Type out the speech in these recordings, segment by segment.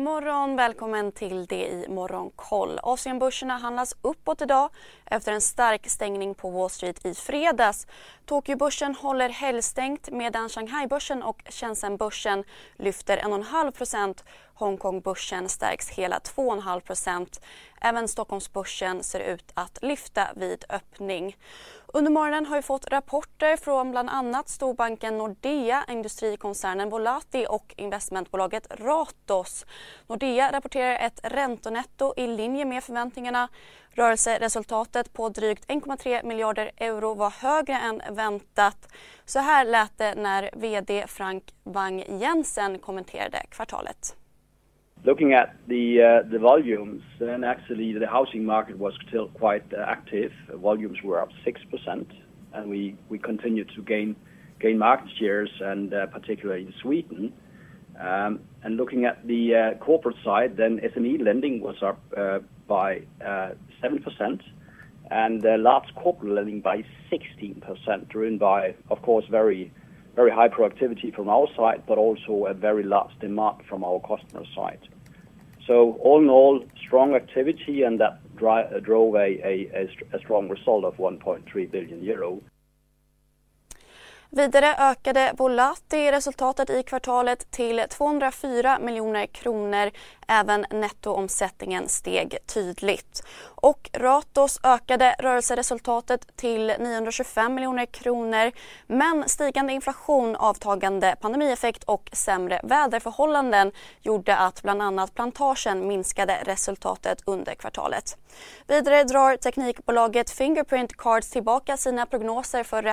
God morgon, välkommen till det i Morgonkoll. Asienbörserna handlas uppåt idag efter en stark stängning på Wall Street i fredags. Tokyobörsen håller helgstängt medan Shanghaibörsen och Shenzhenbörsen lyfter 1,5% Hongkongbörsen stärks hela 2,5 Även Stockholmsbörsen ser ut att lyfta vid öppning. Under morgonen har vi fått rapporter från bland annat storbanken Nordea, industrikoncernen Volati och investmentbolaget Ratos. Nordea rapporterar ett räntonetto i linje med förväntningarna. Rörelseresultatet på drygt 1,3 miljarder euro var högre än väntat. Så här lät det när vd Frank Wang Jensen kommenterade kvartalet. Looking at the uh, the volumes, then actually the housing market was still quite uh, active. Volumes were up 6%, and we we continued to gain gain market shares, and uh, particularly in Sweden. Um, and looking at the uh, corporate side, then SME lending was up uh, by 7%, and large corporate lending by 16%, driven by, of course, very very high productivity from our side, but also a very large demand from our customer side. So all in all, strong activity, and that drove a strong result of 1.3 billion euro. Vidare ökade Volati resultatet i kvartalet till 204 miljoner kronor. Även nettoomsättningen steg tydligt. Och Ratos ökade rörelseresultatet till 925 miljoner kronor. Men stigande inflation, avtagande pandemieffekt och sämre väderförhållanden gjorde att bland annat plantagen minskade resultatet under kvartalet. Vidare drar teknikbolaget Fingerprint Cards tillbaka sina prognoser för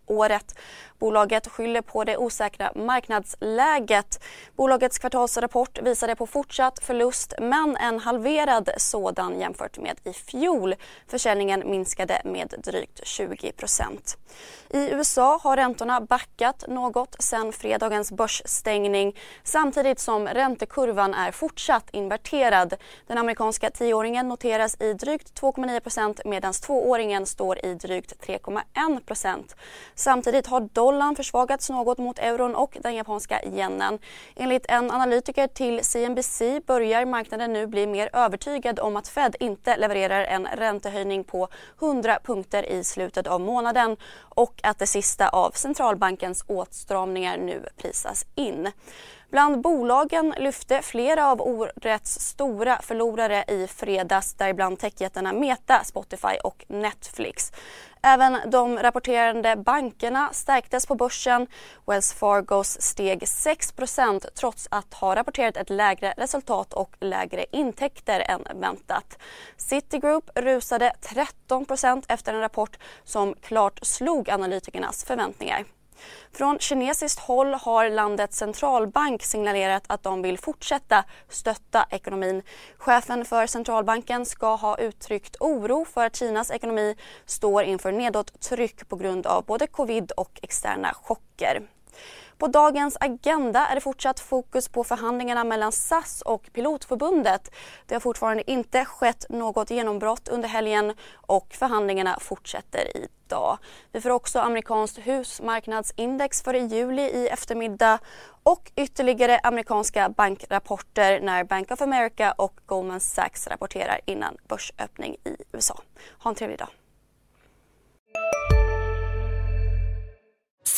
året. Bolaget skyller på det osäkra marknadsläget. Bolagets kvartalsrapport visade på fortsatt förlust men en halverad sådan jämfört med i fjol. Försäljningen minskade med drygt 20% I USA har räntorna backat något sen fredagens börsstängning samtidigt som räntekurvan är fortsatt inverterad. Den amerikanska tioåringen noteras i drygt 2,9% medan tvååringen står i drygt 3,1 Samtidigt har dollarn försvagats något mot euron och den japanska yenen. Enligt en analytiker till CNBC börjar marknaden nu bli mer övertygad om att Fed inte levererar en räntehöjning på 100 punkter i slutet av månaden och att det sista av centralbankens åtstramningar nu prisas in. Bland bolagen lyfte flera av årets stora förlorare i fredags däribland techjättarna Meta, Spotify och Netflix. Även de rapporterande bankerna stärktes på börsen. Wells Fargos steg 6% trots att ha rapporterat ett lägre resultat och lägre intäkter än väntat. Citigroup rusade 13% efter en rapport som klart slog analytikernas förväntningar. Från kinesiskt håll har landets centralbank signalerat att de vill fortsätta stötta ekonomin. Chefen för centralbanken ska ha uttryckt oro för att Kinas ekonomi står inför nedåttryck på grund av både covid och externa chocker. På dagens agenda är det fortsatt fokus på förhandlingarna mellan SAS och Pilotförbundet. Det har fortfarande inte skett något genombrott under helgen och förhandlingarna fortsätter idag. Vi får också amerikanskt husmarknadsindex för i juli i eftermiddag och ytterligare amerikanska bankrapporter när Bank of America och Goldman Sachs rapporterar innan börsöppning i USA. Ha en trevlig dag.